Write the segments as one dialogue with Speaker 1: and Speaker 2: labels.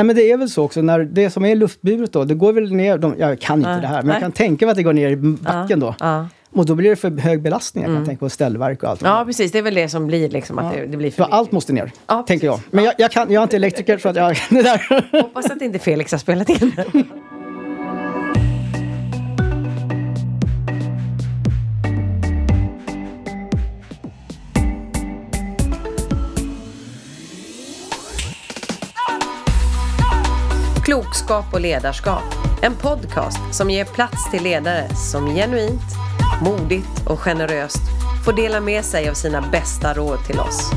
Speaker 1: Nej men det är väl så också, när det som är luftburet då, det går väl ner, de, jag kan inte
Speaker 2: Nej.
Speaker 1: det här, men
Speaker 2: Nej.
Speaker 1: jag kan tänka mig att det går ner i backen då.
Speaker 2: Ja.
Speaker 1: Och då blir det för hög belastning, jag kan tänka på ställverk och allt.
Speaker 2: ja, precis. Det är väl det som blir liksom att det, det blir för
Speaker 1: allt måste ner,
Speaker 2: Ja,
Speaker 1: tänker jag. Men jag, jag, kan, jag är inte elektriker så att jag... Det där.
Speaker 2: Hoppas att inte Felix har spelat in. Klokskap och ledarskap. En podcast som ger plats till ledare som genuint, modigt och generöst får dela med sig av sina bästa råd till oss.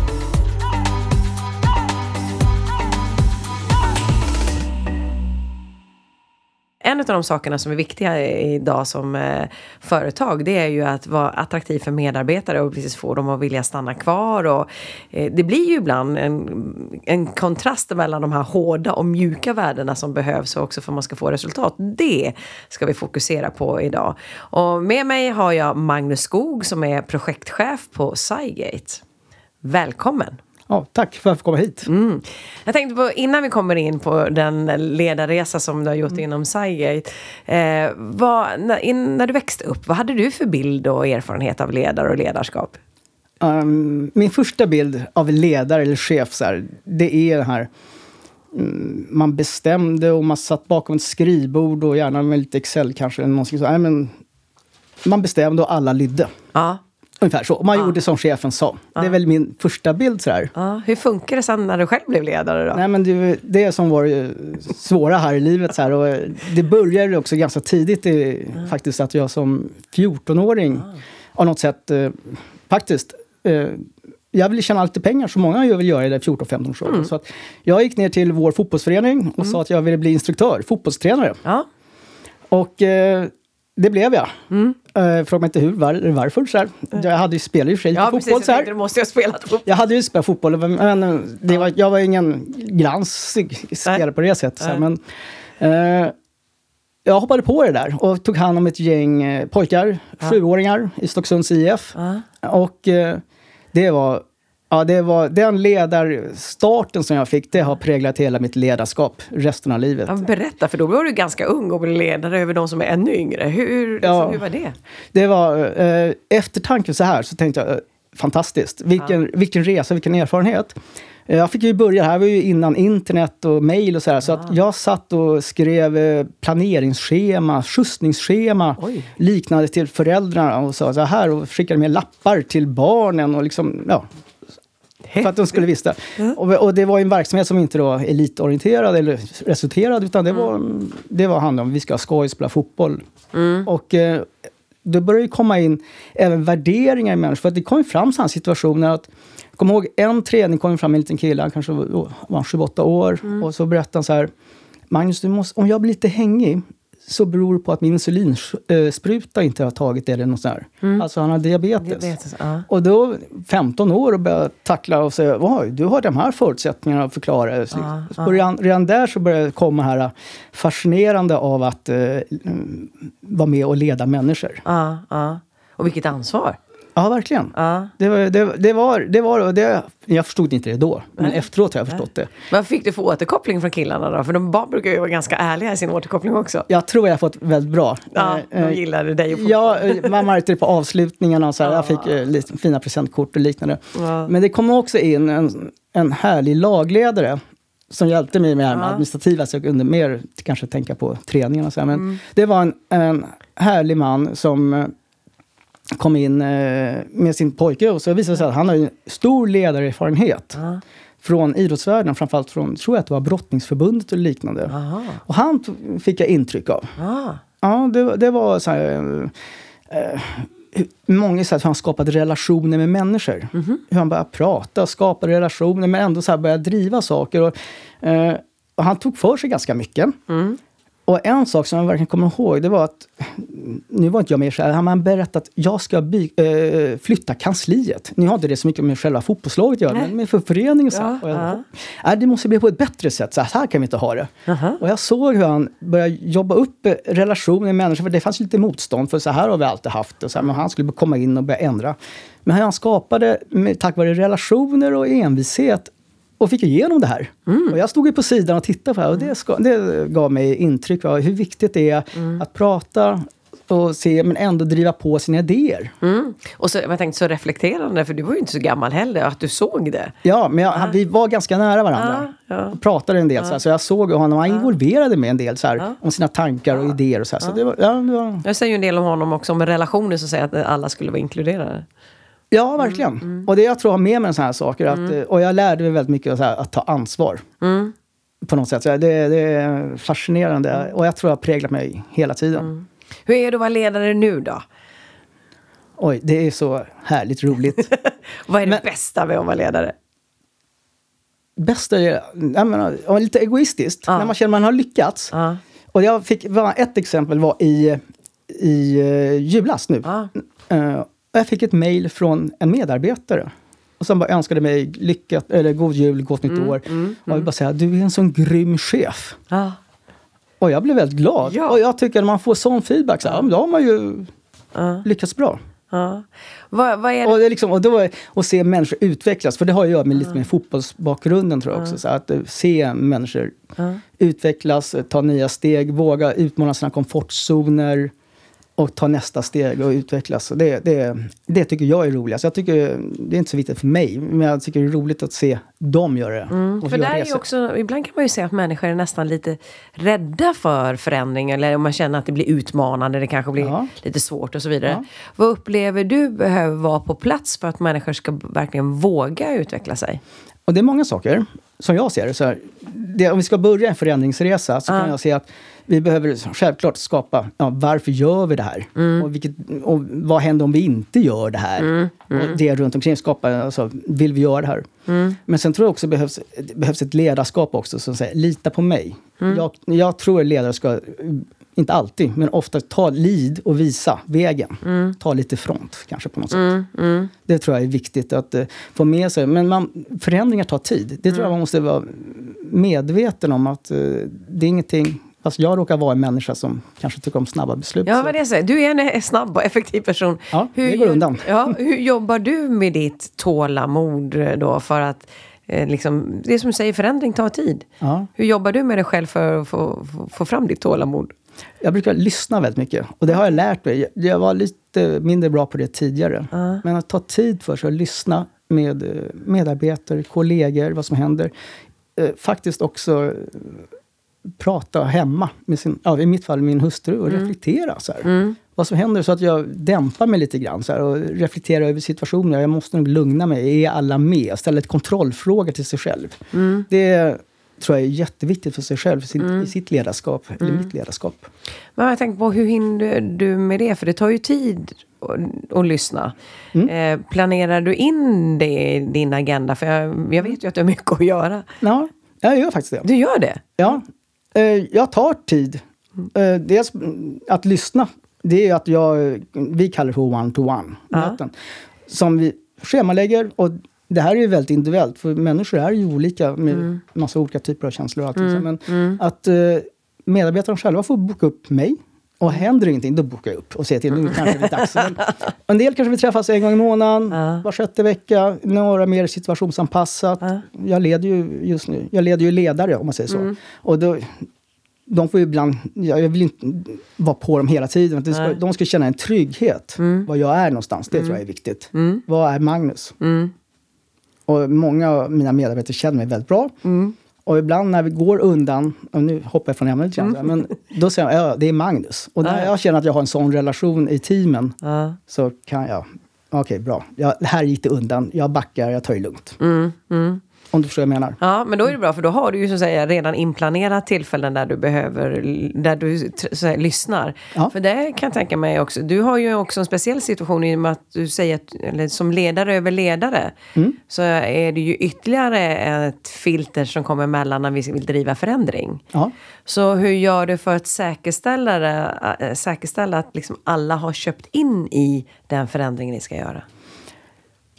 Speaker 2: En av de sakerna som är viktiga idag som eh, företag det är ju att vara attraktiv för medarbetare och precis få dem att vilja stanna kvar. Och, eh, det blir ju ibland en, en kontrast mellan de här hårda och mjuka värdena som behövs också för att man ska få resultat. Det ska vi fokusera på idag. Och med mig har jag Magnus Skog som är projektchef på Cygate. Välkommen!
Speaker 1: Ja, tack för att jag fick komma hit.
Speaker 2: Mm. Jag tänkte på, innan vi kommer in på den ledarresa som du har gjort inom Cygate. Eh, vad, när, när du växte upp, vad hade du för bild och erfarenhet av ledare och ledarskap?
Speaker 1: Um, min första bild av ledare eller chef, så här, det är det här mm, man bestämde och man satt bakom ett skrivbord och gärna med lite Excel kanske. Eller någonting så. Nej, men man bestämde och alla lydde.
Speaker 2: Ja.
Speaker 1: Ungefär så. Man gjorde som chefen sa. Det är väl min första bild. Så här.
Speaker 2: ja. Hur funkar det sen när du själv blev ledare då?
Speaker 1: Nej, men det, det som var det svåra här i livet. Så här, och det började också ganska tidigt i, faktiskt att jag som 14-åring av något sätt eh, faktiskt eh, jag ville tjäna lite pengar som många vill göra i det 14-15 års ålder. Så att jag gick ner till vår fotbollsförening och sa att jag ville bli instruktör, fotbollstränare.
Speaker 2: Ja.
Speaker 1: Och eh, det blev jag. Eh, fråga mig inte hur, var, varför. Så här. Jag hade ju spelat i och för sig lite
Speaker 2: Ja,
Speaker 1: fotboll.
Speaker 2: precis.
Speaker 1: så
Speaker 2: Jag
Speaker 1: här.
Speaker 2: du måste ju ha spelat fotboll.
Speaker 1: Jag hade ju spelat fotboll, men det var, jag var ingen glansig spelare på det sättet. Så här, men, eh, jag hoppade på det där och tog hand om ett gäng eh, pojkar, sjuåringar i Stocksunds IF.
Speaker 2: Ja.
Speaker 1: Och eh, det var, ja, det var den ledarstarten som jag fick, det har präglat hela mitt ledarskap resten av livet.
Speaker 2: Ja, berätta, för då var du ganska ung och blev ledare över de som är ännu yngre. Hur, liksom,
Speaker 1: Ja.
Speaker 2: hur var det?
Speaker 1: Det var, eh, efter tanken så här så tänkte jag, eh, fantastiskt. Vilken, vilken resa, vilken erfarenhet. Eh, Jag fick ju börja, det här var ju innan internet och mejl och så här, så att jag satt och skrev eh, planeringsschema, skjutsningsschema,
Speaker 2: Oj.
Speaker 1: liknande till föräldrarna och sa så här och skickade med lappar till barnen och liksom, ja, för att de skulle visste. Och, och det var en verksamhet som inte var elitorienterad eller resulterad, utan det var, det var handlade om vi ska ha skoj, spela fotboll. Och eh, då började det komma in även värderingar i människor. För att det kom fram sådana situationer att kommer ihåg en träning kom fram en liten kille, han kanske var, var han 28 år. Och så berättade han så här, Magnus, du måste, om jag blir lite hängig så beror det på att min insulinspruta inte har tagit det eller något sånt där. Alltså han har diabetes.
Speaker 2: Diabetes, ja.
Speaker 1: Och då 15 år och börja tackla och säga Oj, du har de här förutsättningarna att förklara. Så
Speaker 2: Ja,
Speaker 1: redan, redan där så började det komma här fascinerande av att eh, mm, vara med och leda människor.
Speaker 2: Ja, ja. Och vilket ansvar.
Speaker 1: Ja, verkligen.
Speaker 2: Ja.
Speaker 1: Det var, det, det var, det var det, jag förstod inte det då, men efteråt har jag förstått det.
Speaker 2: Vad fick du för återkoppling från killarna då? För de barn brukar ju vara ganska ärliga i sin återkoppling också.
Speaker 1: Jag tror jag har fått väldigt bra.
Speaker 2: Ja,
Speaker 1: Eh,
Speaker 2: de
Speaker 1: eh,
Speaker 2: gillade dig
Speaker 1: Ja, eh, man märkte det på avslutningarna. Och så här, Jag fick eh, lite fina presentkort och liknande.
Speaker 2: Ja.
Speaker 1: Men det kom också in en, en härlig lagledare som hjälpte mig med det
Speaker 2: Ja.
Speaker 1: administrativa, så jag kunde mer kanske tänka på träningen och så här. Men
Speaker 2: Mm.
Speaker 1: det var en, en härlig man som eh, kom in eh, med sin pojke och så visade det sig att han har stor ledarerfarenhet
Speaker 2: Ja.
Speaker 1: från idrottsvärlden, framförallt från, tror jag att det var Brottningsförbundet och liknande.
Speaker 2: Aha.
Speaker 1: Och han fick jag intryck av.
Speaker 2: Ah.
Speaker 1: Ja, det, det var så här... Eh, hur- många säger att han skapade relationer med människor. Hur han började prata, skapa relationer, men ändå så här började driva saker. Och, eh, och han tog för sig ganska mycket.
Speaker 2: Mm.
Speaker 1: Och en sak som jag verkligen kommer ihåg, det var att, nu var inte jag med här, han hade berättat att jag ska by, eh, flytta kansliet. Nu har inte det så mycket med själva fotbollslaget att göra,
Speaker 2: Nej.
Speaker 1: men med för föreningen. Så.
Speaker 2: Ja,
Speaker 1: Och jag,
Speaker 2: ja.
Speaker 1: Nej, det måste bli på ett bättre sätt, så här, så här kan vi inte ha det.
Speaker 2: Aha.
Speaker 1: Och jag såg hur han började jobba upp eh, relationer med människor, för det fanns lite motstånd, för så här har vi alltid haft det. Så här, men han skulle komma in och börja ändra. Men han skapade, tack vare relationer och envishet, och fick igenom det här. Och jag stod ju på sidan och tittade på det här och det, ska, det gav mig intryck av hur viktigt det är att prata och se, men ändå driva på sina idéer.
Speaker 2: Mm. Och så, jag tänkte så reflekterande, för du var ju inte så gammal heller, att du såg det.
Speaker 1: Ja, men jag, vi var ganska nära varandra.
Speaker 2: Ja, ja.
Speaker 1: Pratade en del, så, här, så jag såg honom, han involverade mig en del så här, om sina tankar och idéer. Och så här, så det var, ja, det var,
Speaker 2: Jag säger ju en del om honom också, om relationer, som säger att alla skulle vara inkluderade.
Speaker 1: Ja, verkligen. Och det jag tror jag har med mig sådana här saker, att, eh, och jag lärde mig väldigt mycket här, att ta ansvar.
Speaker 2: Mm.
Speaker 1: På något sätt. Så det, det är fascinerande och jag tror jag har präglat mig hela tiden.
Speaker 2: Hur är det att vara ledare nu då?
Speaker 1: Oj, det är så härligt roligt.
Speaker 2: Vad är det
Speaker 1: Men-
Speaker 2: bästa med att vara ledare?
Speaker 1: Bästa är, jag menar, lite egoistiskt,
Speaker 2: Ja.
Speaker 1: när man känner att man har lyckats.
Speaker 2: Ja.
Speaker 1: Och jag fick, ett exempel var i, i uh, julas nu.
Speaker 2: Ja.
Speaker 1: Eh, och jag fick ett mejl från en medarbetare. Och som bara önskade mig lycka, eller god jul, gott
Speaker 2: Mm,
Speaker 1: nytt år. och jag vill bara säga, du är en sån grym chef.
Speaker 2: Ja.
Speaker 1: Och jag blev väldigt glad.
Speaker 2: Ja.
Speaker 1: Och jag tycker att man får sån feedback, så här, då har man ju
Speaker 2: Ja.
Speaker 1: lyckats bra.
Speaker 2: Ja. Vad, vad är det?
Speaker 1: Och, det liksom, och då, och se människor utvecklas, för det har att göra med lite med fotbollsbakgrunden tror jag också. Så att eh, se människor utvecklas, eh, ta nya steg, våga utmana sina komfortzoner och ta nästa steg och utvecklas. Och det, det, det tycker jag är roligast. Jag tycker, det är inte så viktigt för mig, men jag tycker det är roligt att se dem göra det. och
Speaker 2: För där är också, ibland kan man ju säga att människor är nästan lite rädda för förändring. Eller om man känner att det blir utmanande, det kanske blir
Speaker 1: Ja.
Speaker 2: lite svårt och så vidare.
Speaker 1: Ja.
Speaker 2: Vad upplever du behöver vara på plats för att människor ska verkligen våga utveckla sig?
Speaker 1: Och det är många saker, som jag ser. Så här, det om vi ska börja en förändringsresa så kan jag se att vi behöver självklart skapa, ja, varför gör vi det här? Och, vilket, och vad händer om vi inte gör det här? Och det runt omkring, skapa, alltså, vill vi göra det här? Men sen tror jag också behövs, behövs ett ledarskap också som säger, lita på mig. Jag, jag tror ledare ska, inte alltid, men ofta ta lead och visa vägen. Ta lite front kanske på något sätt. Det tror jag är viktigt att eh, få med sig. Men man, förändringar tar tid. Det tror jag man måste vara medveten om att eh, det är ingenting... Fast jag råkar vara en människa som kanske tycker om snabba beslut.
Speaker 2: Ja, vad det säger. Du är en snabb och effektiv person.
Speaker 1: Ja, det går undan.
Speaker 2: Ja, hur jobbar du med ditt tålamod eh, då för att eh, liksom, det som du säger, förändring tar tid.
Speaker 1: Ja.
Speaker 2: Hur jobbar du med dig själv för att få, få, få fram ditt tålamod?
Speaker 1: Jag brukar lyssna väldigt mycket. Och det har jag lärt mig. Jag- var lite mindre bra på det tidigare. Men att ta tid för sig att lyssna med eh, medarbetare, kollegor, vad som händer. Eh, Faktiskt också eh, prata hemma med sin, ja, i mitt fall min hustru och reflektera. Så här. Vad som händer så att jag dämpar mig lite grann så här, och reflekterar över situationen. Jag måste nog lugna mig. Är alla med? Ställa ett kontrollfråga till sig själv. Det tror jag är jätteviktigt för sig själv, för sin, i sitt ledarskap, eller mitt ledarskap.
Speaker 2: Men jag tänker på hur hinner du med det? För det tar ju tid att, lyssna. Eh, planerar du in det i din agenda? För jag, jag vet ju att du har mycket att göra.
Speaker 1: Ja, jag gör faktiskt det.
Speaker 2: Du gör det?
Speaker 1: Ja, eh, jag tar tid. Eh, dels mm, att lyssna. Det är att jag, vi kallar det för one-to-one möten. Som vi schemalägger. Och det här är ju väldigt individuellt, för människor är ju olika med massa olika typer av känslor och allting. Så, Men att eh, medarbetarna själva får boka upp mig. Och händer ingenting, då bokar jag upp och säger till nu kanske det är dags. Men en del kanske vi träffas en gång i månaden, var sjätte vecka. Några mer situationsanpassat. Jag leder ju just nu, jag leder ju ledare om man säger så. Och då, de får ju ibland, jag vill inte vara på dem hela tiden. Det ska, de ska känna en trygghet, var jag är någonstans. Det tror jag är viktigt. Vad är Magnus? Och många av mina medarbetare känner mig väldigt bra. Och ibland när vi går undan, och nu hoppar jag från ämnet lite grann, men då säger jag ja, det är Magnus. Och när jag känner att jag har en sån relation i teamen
Speaker 2: Ja.
Speaker 1: så kan jag, okej bra, ja, här gick det undan, jag backar, jag tar det lugnt. Om du förstår vad jag menar.
Speaker 2: Ja, men då är det bra för då har du ju så att säga redan inplanerat tillfällen där du behöver, där du säga, lyssnar.
Speaker 1: Ja.
Speaker 2: För det kan jag tänka mig också, du har ju också en speciell situation i och med att du säger att, eller som ledare över ledare,
Speaker 1: Mm.
Speaker 2: så är det ju ytterligare ett filter som kommer emellan när vi vill driva förändring.
Speaker 1: Ja.
Speaker 2: Så hur gör du för att säkerställa, äh, säkerställa att liksom alla har köpt in i den förändringen ni ska göra?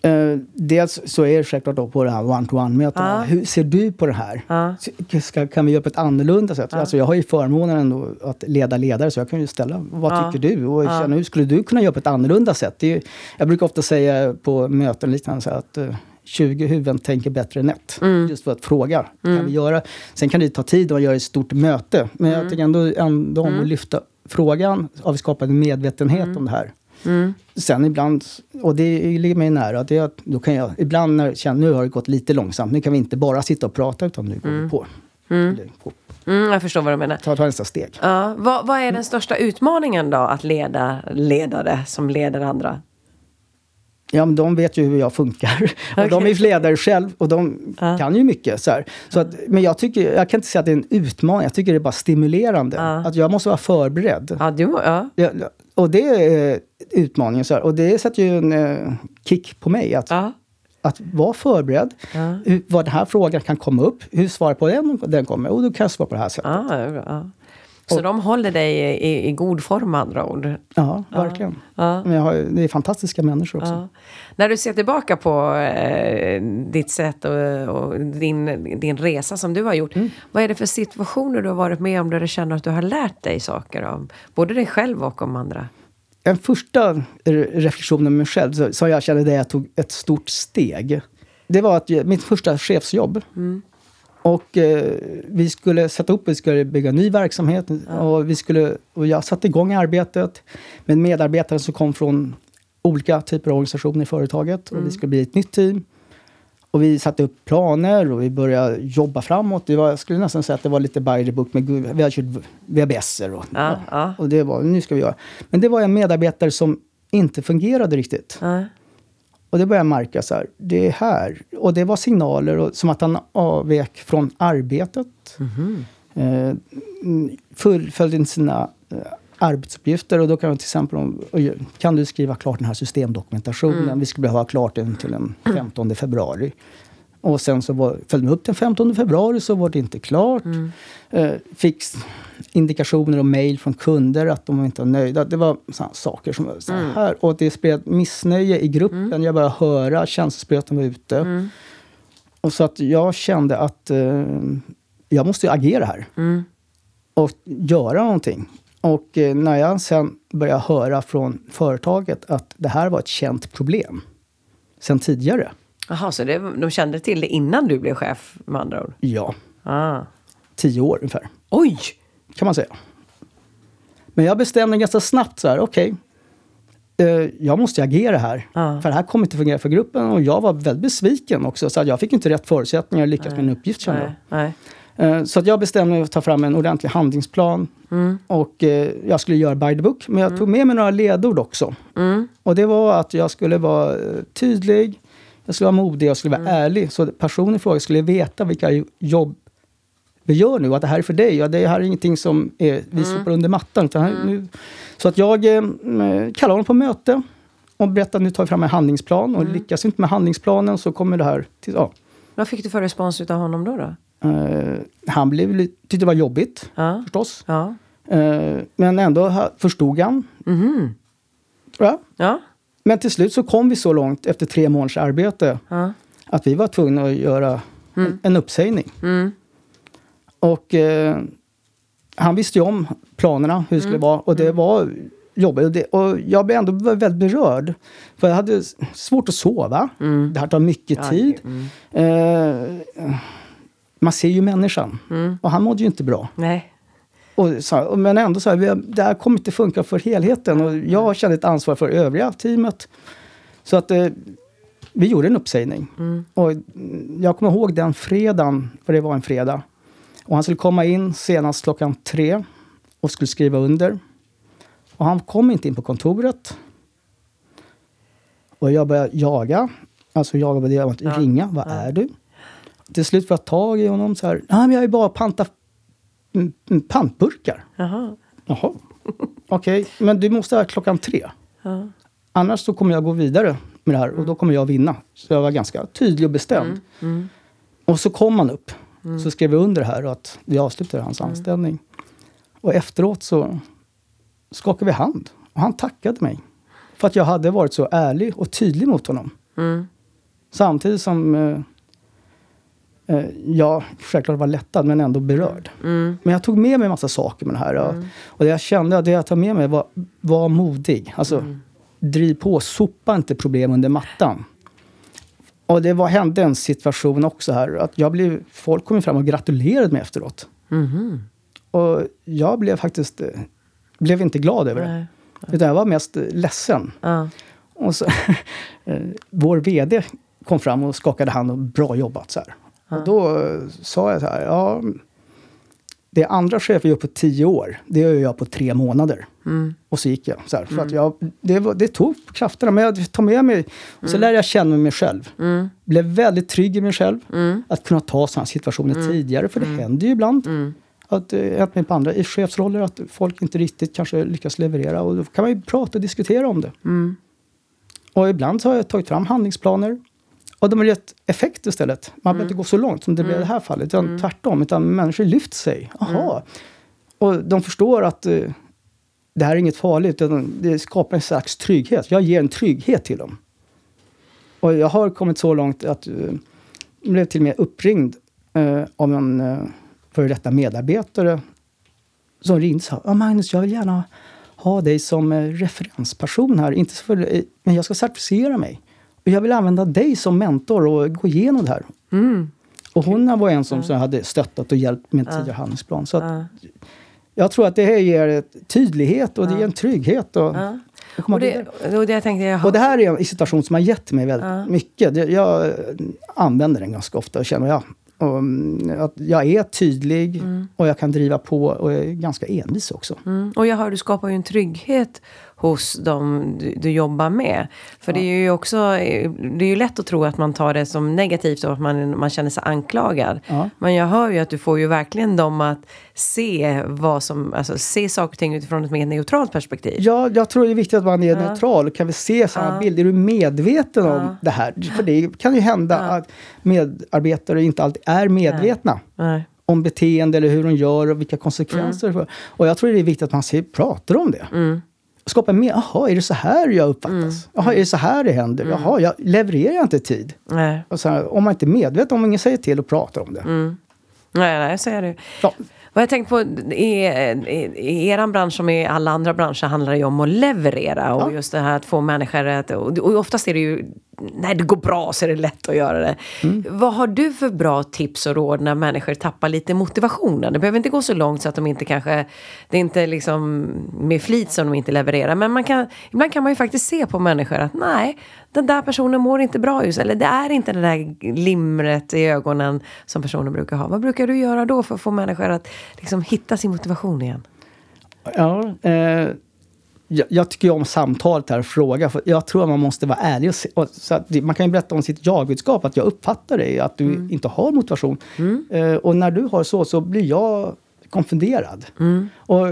Speaker 1: Eh, dels så är det självklart då på det här one-to-one-mötena. Hur ser du på det här?
Speaker 2: Ja.
Speaker 1: Ska, kan vi göra på ett annorlunda sätt? Alltså jag har ju förmånen ändå att leda ledare så jag kan ju ställa, vad tycker du? Och känna, hur skulle du kunna göra på ett annorlunda sätt? Ju, jag brukar ofta säga på möten liknande så att eh, 20 huvuden tänker bättre än ett. Just för att fråga. Kan vi göra? Sen kan det ta tid att göra ett stort möte. Men jag tycker ändå, ändå om att lyfta frågan. Har vi skapat en medvetenhet om det här? Sen ibland, och det ligger mig nära, det är att då kan jag ibland när jag känner nu har det gått lite långsamt. Nu kan vi inte bara sitta och prata utan nu går vi på. Eller, gå-
Speaker 2: Mm, jag förstår vad du menar.
Speaker 1: Ta, ta nästa steg.
Speaker 2: Ja, vad, vad är den största utmaningen då att leda ledare som leder andra?
Speaker 1: Ja, men de vet ju hur jag funkar. Och de är ledare själv och de
Speaker 2: Ja.
Speaker 1: kan ju mycket. Så. Så att, men jag, tycker, jag kan inte säga att det är en utmaning, jag tycker det är bara stimulerande.
Speaker 2: Ja.
Speaker 1: Att jag måste vara förberedd.
Speaker 2: Ja, du. Ja,
Speaker 1: och det är utmaningen. Så här. Och det sätter ju en eh, kick på mig. Att,
Speaker 2: ja.
Speaker 1: att vara förberedd.
Speaker 2: Ja.
Speaker 1: Hur, vad den här frågan kan komma upp. Hur svarar på den den kommer? Och då kan jag svara på det här sättet.
Speaker 2: Ja. Så de håller dig i, i, i god form med andra ord?
Speaker 1: Ja, verkligen.
Speaker 2: Ja.
Speaker 1: Men jag har, det är fantastiska människor också.
Speaker 2: Ja. När du ser tillbaka på eh, ditt sätt och, och din, din resa som du har gjort.
Speaker 1: Mm.
Speaker 2: Vad är det för situationer du har varit med om där du känner att du har lärt dig saker om både dig själv och om andra?
Speaker 1: En första re- reflektion med mig själv, som jag kände där jag tog ett stort steg. Det var att mitt första chefsjobb. Och eh, vi skulle sätta upp, vi skulle bygga ny verksamhet. Och, vi skulle, och jag satte igång arbetet med medarbetare som kom från olika typer av organisationer i företaget. Och vi skulle bli ett nytt team. Och vi satte upp planer och vi började jobba framåt. Det var, jag skulle nästan säga att det var lite by the book. Med, Gud- vi hade kört VBSer och,
Speaker 2: Ja, ja.
Speaker 1: och det var, nu ska vi göra. Men det var en medarbetare som inte fungerade riktigt.
Speaker 2: Ja.
Speaker 1: Och det började jag märka så här, det är här. Och det var signaler och, som att han avvek från arbetet. Eh, mm, fullföljde inte sina eh, arbetsuppgifter. Och då kan man till exempel, kan du skriva klart den här systemdokumentationen? Vi skulle behöva klart den till den 15 februari. Och sen så var, följde man upp den 15 februari så var det inte klart. Eh, fick indikationer och mejl från kunder att de inte var nöjda. Det var saker som var så här. Och det spred missnöje i gruppen. Jag började höra känselspröten var ute. Och så att jag kände att eh, jag måste ju agera här. Och göra någonting. Och eh, när jag sen började höra från företaget att det här var ett känt problem sen tidigare.
Speaker 2: Jaha, så det, de kände till det innan du blev chef med andra ord?
Speaker 1: Ja,
Speaker 2: Ah.
Speaker 1: tio år ungefär.
Speaker 2: Oj!
Speaker 1: kan man säga. Men jag bestämde ganska snabbt så här, okej. eh, jag måste agera här.
Speaker 2: Ja.
Speaker 1: För det här kommer inte fungera för gruppen. Och jag var väldigt besviken också. Så jag fick inte rätt förutsättningar att lyckas med min uppgift kände jag. Eh, Så att jag bestämde mig för att ta fram en ordentlig handlingsplan. Och eh, jag skulle göra by the book. Men jag tog med mig några ledord också. Och det var att jag skulle vara eh, tydlig, jag skulle vara modig, jag skulle vara ärlig. Så personen i fråga skulle veta vilka jo- jobb vi gör nu. Att det här är för dig. Ja, det här är ingenting som är, vi sopar under mattan. Utan här, nu, så att jag eh, kallade honom på möte och berättade att nu tar vi fram en handlingsplan. Och lyckas vi inte med handlingsplanen så kommer det här till... Ja,
Speaker 2: Vad fick du för respons utav honom då? då?
Speaker 1: Eh, han blev, tyckte det var jobbigt
Speaker 2: Ja.
Speaker 1: förstås.
Speaker 2: Ja.
Speaker 1: Eh, men ändå förstod han.
Speaker 2: Mhm.
Speaker 1: Tror jag.
Speaker 2: Ja.
Speaker 1: Men till slut så kom vi så långt efter tre månaders arbete
Speaker 2: Ja.
Speaker 1: att vi var tvungna att göra en, en uppsägning.
Speaker 2: Mm.
Speaker 1: Och eh, han visste ju om planerna, hur det skulle vara. Och det var jobbigt. Och, det, och jag blev ändå väldigt berörd. För jag hade svårt att sova. Det här tar mycket tid.
Speaker 2: Mm.
Speaker 1: Man ser ju människan. Och han mådde ju inte bra.
Speaker 2: Nej.
Speaker 1: Och så, men ändå så här, det här kommer inte funka för helheten. Och jag kände ett ansvar för övriga teamet. Så att eh, vi gjorde en uppsägning. Och mm, jag kommer ihåg den fredagen, för det var en fredag. Och han skulle komma in senast klockan tre och skulle skriva under. Och han kom inte in på kontoret. Och jag började jaga. Alltså jaga är, att
Speaker 2: Ja.
Speaker 1: ringa. Vad är du? Till slut får jag tag i honom så här. Nej, men jag är bara panta mm, mm, pantburkar.
Speaker 2: Jaha.
Speaker 1: Jaha. Okej, men du måste vara klockan tre.
Speaker 2: Ja.
Speaker 1: Annars så kommer jag gå vidare med det här och då kommer jag vinna. Så jag var ganska tydlig och bestämd. Och så kom han upp. Så skrev vi under det här och att vi avslutade hans anställning. Och efteråt så skakade vi hand. Och han tackade mig. För att jag hade varit så ärlig och tydlig mot honom.
Speaker 2: Mm.
Speaker 1: Samtidigt som eh, jag självklart var lättad men ändå berörd.
Speaker 2: Mm.
Speaker 1: Men jag tog med mig en massa saker med det här. ja. Och det jag kände, det jag tog med mig var, var modig. Alltså, driv på, sopa inte problem under mattan. Och det var, hände en situation också här. Att jag blev, folk kom fram och gratulerade mig efteråt.
Speaker 2: Mhm.
Speaker 1: Och jag blev faktiskt eh, blev inte glad över det.
Speaker 2: Nej.
Speaker 1: Utan jag var mest eh, ledsen.
Speaker 2: Ja.
Speaker 1: Och så, vår VD kom fram och skakade hand och bra jobbat. Så här. Och då eh, sa jag så här, ja, det andra chefer gör på tio år, det gör jag på tre månader.
Speaker 2: Mm.
Speaker 1: Och så gick jag. Så här, för att jag det, var, det tog krafterna, men jag tog med mig, och så lärde jag känna mig själv.
Speaker 2: Mm.
Speaker 1: Blev väldigt trygg i mig själv.
Speaker 2: Mm.
Speaker 1: Att kunna ta sådana situationer tidigare, för det händer ju ibland.
Speaker 2: Mm.
Speaker 1: Att det hänt mig på andra, i chefsroller, att folk inte riktigt kanske lyckas leverera. Och då kan man ju prata och diskutera om det.
Speaker 2: Mm.
Speaker 1: Och ibland så har jag tagit fram handlingsplaner. Och de har gett effekt istället. Man behöver inte gå så långt som det blev i det här fallet. Utan tvärtom. Utan människor lyfter sig. Jaha. Och de förstår att eh, det här är inget farligt. Utan det skapar en slags trygghet. Jag ger en trygghet till dem. Och jag har kommit så långt att eh, jag blev till och med uppringd eh, av en eh, före detta medarbetare som ringde och sa ja, Magnus, jag vill gärna ha dig som referensperson här. Inte för, men jag ska certifiera mig. Jag vill använda dig som mentor och gå igenom det här.
Speaker 2: Mm.
Speaker 1: Och hon var en som, som hade stöttat och hjälpt med tidigare handlingsplan. Så att,
Speaker 2: Ja.
Speaker 1: jag tror att det här ger tydlighet och det
Speaker 2: Ja.
Speaker 1: ger en trygghet. Och,
Speaker 2: Ja.
Speaker 1: och
Speaker 2: det, och det tänkte, jag
Speaker 1: Och det här är en situation som har gett mig väldigt
Speaker 2: Ja.
Speaker 1: mycket. Jag använder den ganska ofta och känner jag. Och, mm, att jag är tydlig och jag kan driva på och jag är ganska envis också.
Speaker 2: Mm. Och jag hör, du skapar ju en trygghet hos dem du, du jobbar med. För det är ju också, det är ju lätt att tro att man tar det som negativt och att man, man känner sig anklagad.
Speaker 1: Ja.
Speaker 2: Men jag hör ju att du får ju verkligen dem att se vad som, alltså se saker och ting utifrån ett mer neutralt perspektiv.
Speaker 1: Ja, jag tror det är viktigt att man är neutral. Kan vi se samma
Speaker 2: Ja.
Speaker 1: bild? Är du medveten
Speaker 2: Ja.
Speaker 1: om det här? För det kan ju hända att medarbetare inte alltid är medvetna
Speaker 2: Nej.
Speaker 1: om beteende eller hur de gör och vilka konsekvenser. får. Och jag tror det är viktigt att man pratar om det.
Speaker 2: Mm.
Speaker 1: Skapa mer, jaha, är det så här jag uppfattas? Jaha, är det så här det händer? Jaha, jag levererar jag inte i tid?
Speaker 2: Nej.
Speaker 1: Och så här, om man inte är medveten, om ingen säger till och pratar om det.
Speaker 2: Mm. Nej, nej, så är det.
Speaker 1: Ja,
Speaker 2: Vad jag tänkt på, i, i, i er bransch som i alla andra branscher handlar det ju om att leverera. Och
Speaker 1: Ja.
Speaker 2: just det här att få människor att... Och, och oftast är det ju, när det går bra så är det lätt att göra det.
Speaker 1: Mm.
Speaker 2: Vad har du för bra tips och råd när människor tappar lite motivationen? Det behöver inte gå så långt så att de inte kanske... Det är inte liksom med flit som de inte levererar. Men man kan, ibland kan man ju faktiskt se på människor att nej, den där personen mår inte bra just. Eller det är inte det där limret i ögonen som personen brukar ha. Vad brukar du göra då för att få människor att liksom hitta sin motivation igen?
Speaker 1: Ja, eh, jag, jag tycker om samtalet här och fråga. För jag tror att man måste vara ärlig. Och se, och, så att man kan ju berätta om sitt jag-budskap. Att jag uppfattar dig, att du
Speaker 2: Mm.
Speaker 1: inte har motivation. Eh, och när du har så, så blir jag konfunderad.
Speaker 2: Mm.
Speaker 1: Och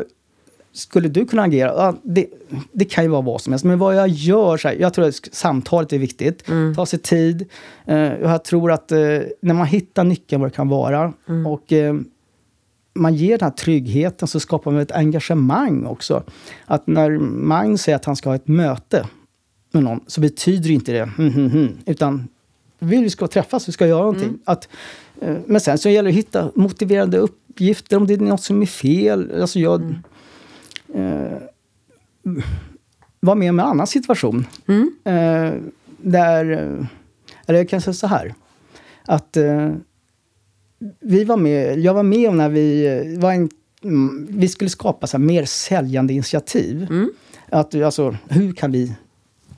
Speaker 1: skulle du kunna agera? Ja, det, det kan ju vara vad som helst. Men vad jag gör, så här, jag tror att samtalet är viktigt.
Speaker 2: Mm.
Speaker 1: Ta sig tid. Eh, jag tror att eh, när man hittar nyckeln vad det kan vara.
Speaker 2: Mm.
Speaker 1: Och eh, man ger den här tryggheten så skapar man ett engagemang också. Att när Magnus säger att han ska ha ett möte med någon så betyder inte det hm, hm, hm, utan vi ska träffas, vi ska göra någonting. Att, eh, men sen så gäller det att hitta motiverande uppgifter om det är något som är fel. Alltså jag eh, var med om en annan situation.
Speaker 2: Mm.
Speaker 1: Eh, där, eh, eller jag kan säga så här. Att eh, vi var med, jag var med om när vi, eh, var en, mm, vi skulle skapa så mer säljande initiativ.
Speaker 2: Mm.
Speaker 1: Att, alltså, hur kan vi...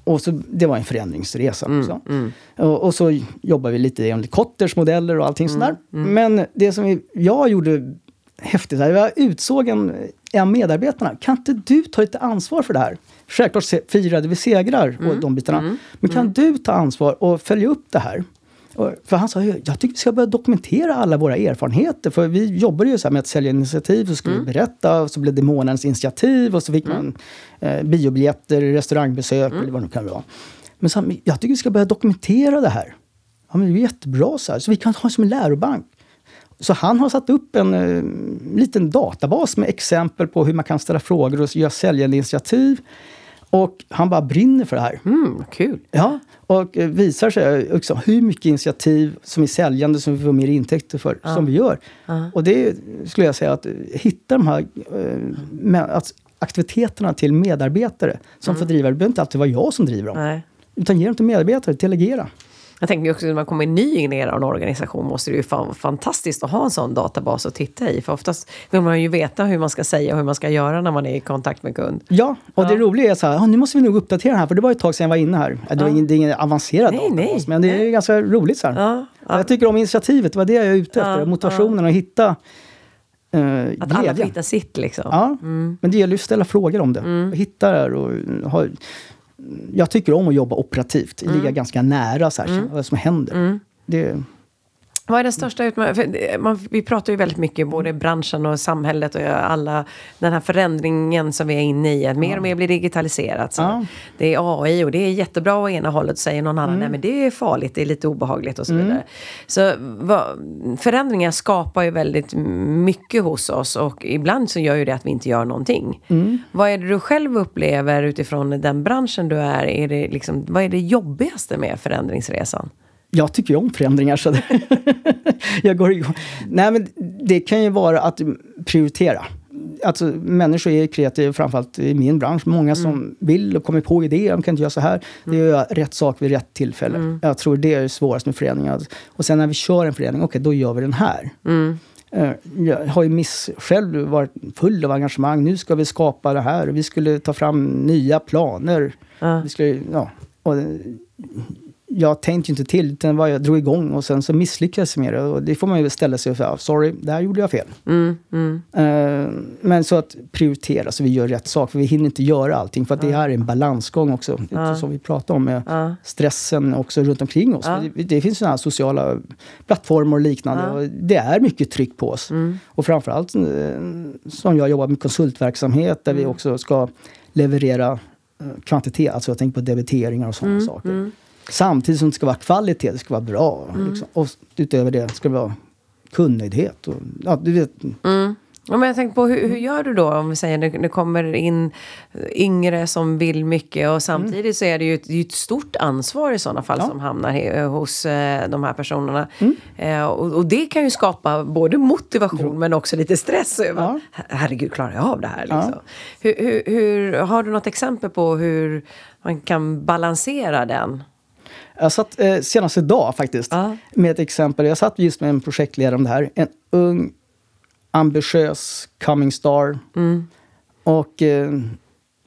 Speaker 1: Och så, det var en förändringsresa också.
Speaker 2: Mm.
Speaker 1: Och, och så jobbar vi lite enligt Kotters modeller och allting
Speaker 2: Mm,
Speaker 1: sådär. Men det som vi, jag gjorde häftigt, jag utsåg en, en medarbetarna. Kan inte du ta lite ansvar för det här? Självklart firade vi segrar
Speaker 2: Mm,
Speaker 1: och de bitarna. Men kan du ta ansvar och följa upp det här? För han sa, jag tycker vi ska börja dokumentera alla våra erfarenheter. För vi jobbade ju så med att sälja initiativ, så skulle vi berätta, och så blev det månadens initiativ och så fick man eh, biobiljetter, restaurangbesök eller vad det nu kan vara. Men så, jag tycker vi ska börja dokumentera det här. Ja, men det är jättebra så här, så vi kan ha det som en lärobank. Så han har satt upp en eh, liten databas med exempel på hur man kan ställa frågor och göra säljande initiativ. Och han bara brinner för det här.
Speaker 2: Mm, kul.
Speaker 1: Ja, och eh, visar sig också hur mycket initiativ som är säljande som vi får mer intäkter för, som vi gör.
Speaker 2: Ja.
Speaker 1: Och det skulle jag säga att eh, hitta de här eh, att aktiviteterna till medarbetare som får driva det. Det behöver inte alltid vara jag som driver dem.
Speaker 2: Nej.
Speaker 1: Utan ge dem till medarbetare, delegera.
Speaker 2: Jag tänker också när man kommer ny in i en organisation måste det ju vara fantastiskt att ha en sån databas att titta i. För oftast vill man ju veta hur man ska säga och hur man ska göra när man är i kontakt med kund.
Speaker 1: Ja, och ja. det roliga är så här, nu måste vi nog uppdatera här, för det var ett tag sedan jag var inne här. Det, var ingen, det är ingen avancerad nej, databas, nej, men det är nej. ganska roligt. Så ja, Jag tycker om initiativet, det var det jag är ute efter. motivationen att hitta
Speaker 2: Uh, att glädje. alla får hitta sitt liksom.
Speaker 1: Ja, mm. men det gäller ju att ställa frågor om det. Mm. Hitta det här och ha, jag tycker om att jobba operativt, mm. ligga ganska nära så här, mm. vad som händer. Mm. Det,
Speaker 2: vad är den största utmaningen? Vi pratar ju väldigt mycket, både branschen och samhället och alla, den här förändringen som vi är inne i, att mer och mer blir digitaliserat. Ja. Det är AI och det är jättebra å ena hållet, säger någon annan, mm. nej men det är farligt, det är lite obehagligt och så mm. vidare. Så vad, förändringar skapar ju väldigt mycket hos oss och ibland så gör ju det att vi inte gör någonting. Mm. Vad är det du själv upplever utifrån den branschen du är? är det liksom, vad är det jobbigaste med förändringsresan?
Speaker 1: Jag tycker ju om förändringar. Så jag går igång. Nej, men det kan ju vara att prioritera. Alltså, människor är kreativa, framförallt i min bransch. Många som mm. vill och kommer på idéer. De kan inte göra så här. Mm. Det är rätt sak vid rätt tillfälle. Mm. Jag tror det är det svåraste med förändringar. Och sen när vi kör en förändring, okej, okay, då gör vi den här. Mm. Eh, jag har ju miss, själv varit full av engagemang. Nu ska vi skapa det här. Vi skulle ta fram nya planer. Vi skulle, ja, och jag tänkte inte till, utan jag drog igång och sen så misslyckades jag med det. Och det får man ju ställa sig och säga, sorry, där gjorde jag fel. Mm, mm. Uh, men så att prioritera så vi gör rätt sak, för vi hinner inte göra allting. För att det här är en balansgång också, uh. som vi pratar om med uh. stressen också runt omkring oss. Det, det, finns sådana här sociala plattformar och liknande. Och det är mycket tryck på oss. Mm. Och framförallt uh, som jag jobbar med konsultverksamhet, där vi mm. också ska leverera eh, kvantitet, alltså jag tänker på debiteringar och sådana mm, saker. Samtidigt som det ska vara kvalitet, det ska vara bra. Mm. Liksom. Och utöver det ska det vara kunnighet. Och, ja, du vet.
Speaker 2: Mm. Ja, men jag tänkte på hur, hur, gör du då om vi säger det, det kommer in yngre som vill mycket och samtidigt mm. så är det ju ett, det ett stort ansvar i sådana fall ja. som hamnar hos eh, de här personerna. Mm. Eh, och, och, det kan ju skapa både motivation mm. men också lite stress över ja. herregud klarar jag av det här? Liksom. Ja. Hur, hur, hur, har du något exempel på hur man kan balansera den?
Speaker 1: Jag satt eh, senast idag faktiskt ah. med ett exempel. Jag satt just med en projektledare om det här. En ung, ambitiös coming star. Mm. Och eh,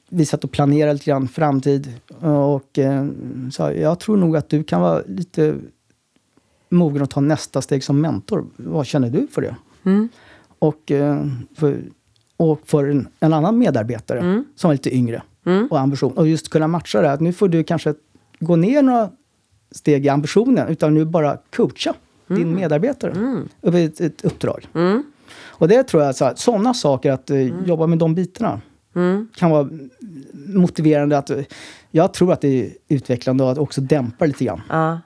Speaker 1: vi satt och planerade lite grann framtid. Och eh, sa, jag tror nog att du kan vara lite mogen att ta nästa steg som mentor. Vad känner du för det? Mm. Och, eh, för, och för en, en annan medarbetare mm. som var lite yngre mm. och ambition. Och just kunna matcha det. Att nu får du kanske gå ner några steg i ambitionen, utan nu bara coacha mm. din medarbetare mm. över ett, ett uppdrag. Mm. Och det tror jag, så sådana saker, att uh, jobba med de bitarna, mm. kan vara motiverande. Att, jag tror att det är utvecklande och att också dämpa lite grann.
Speaker 2: Ja.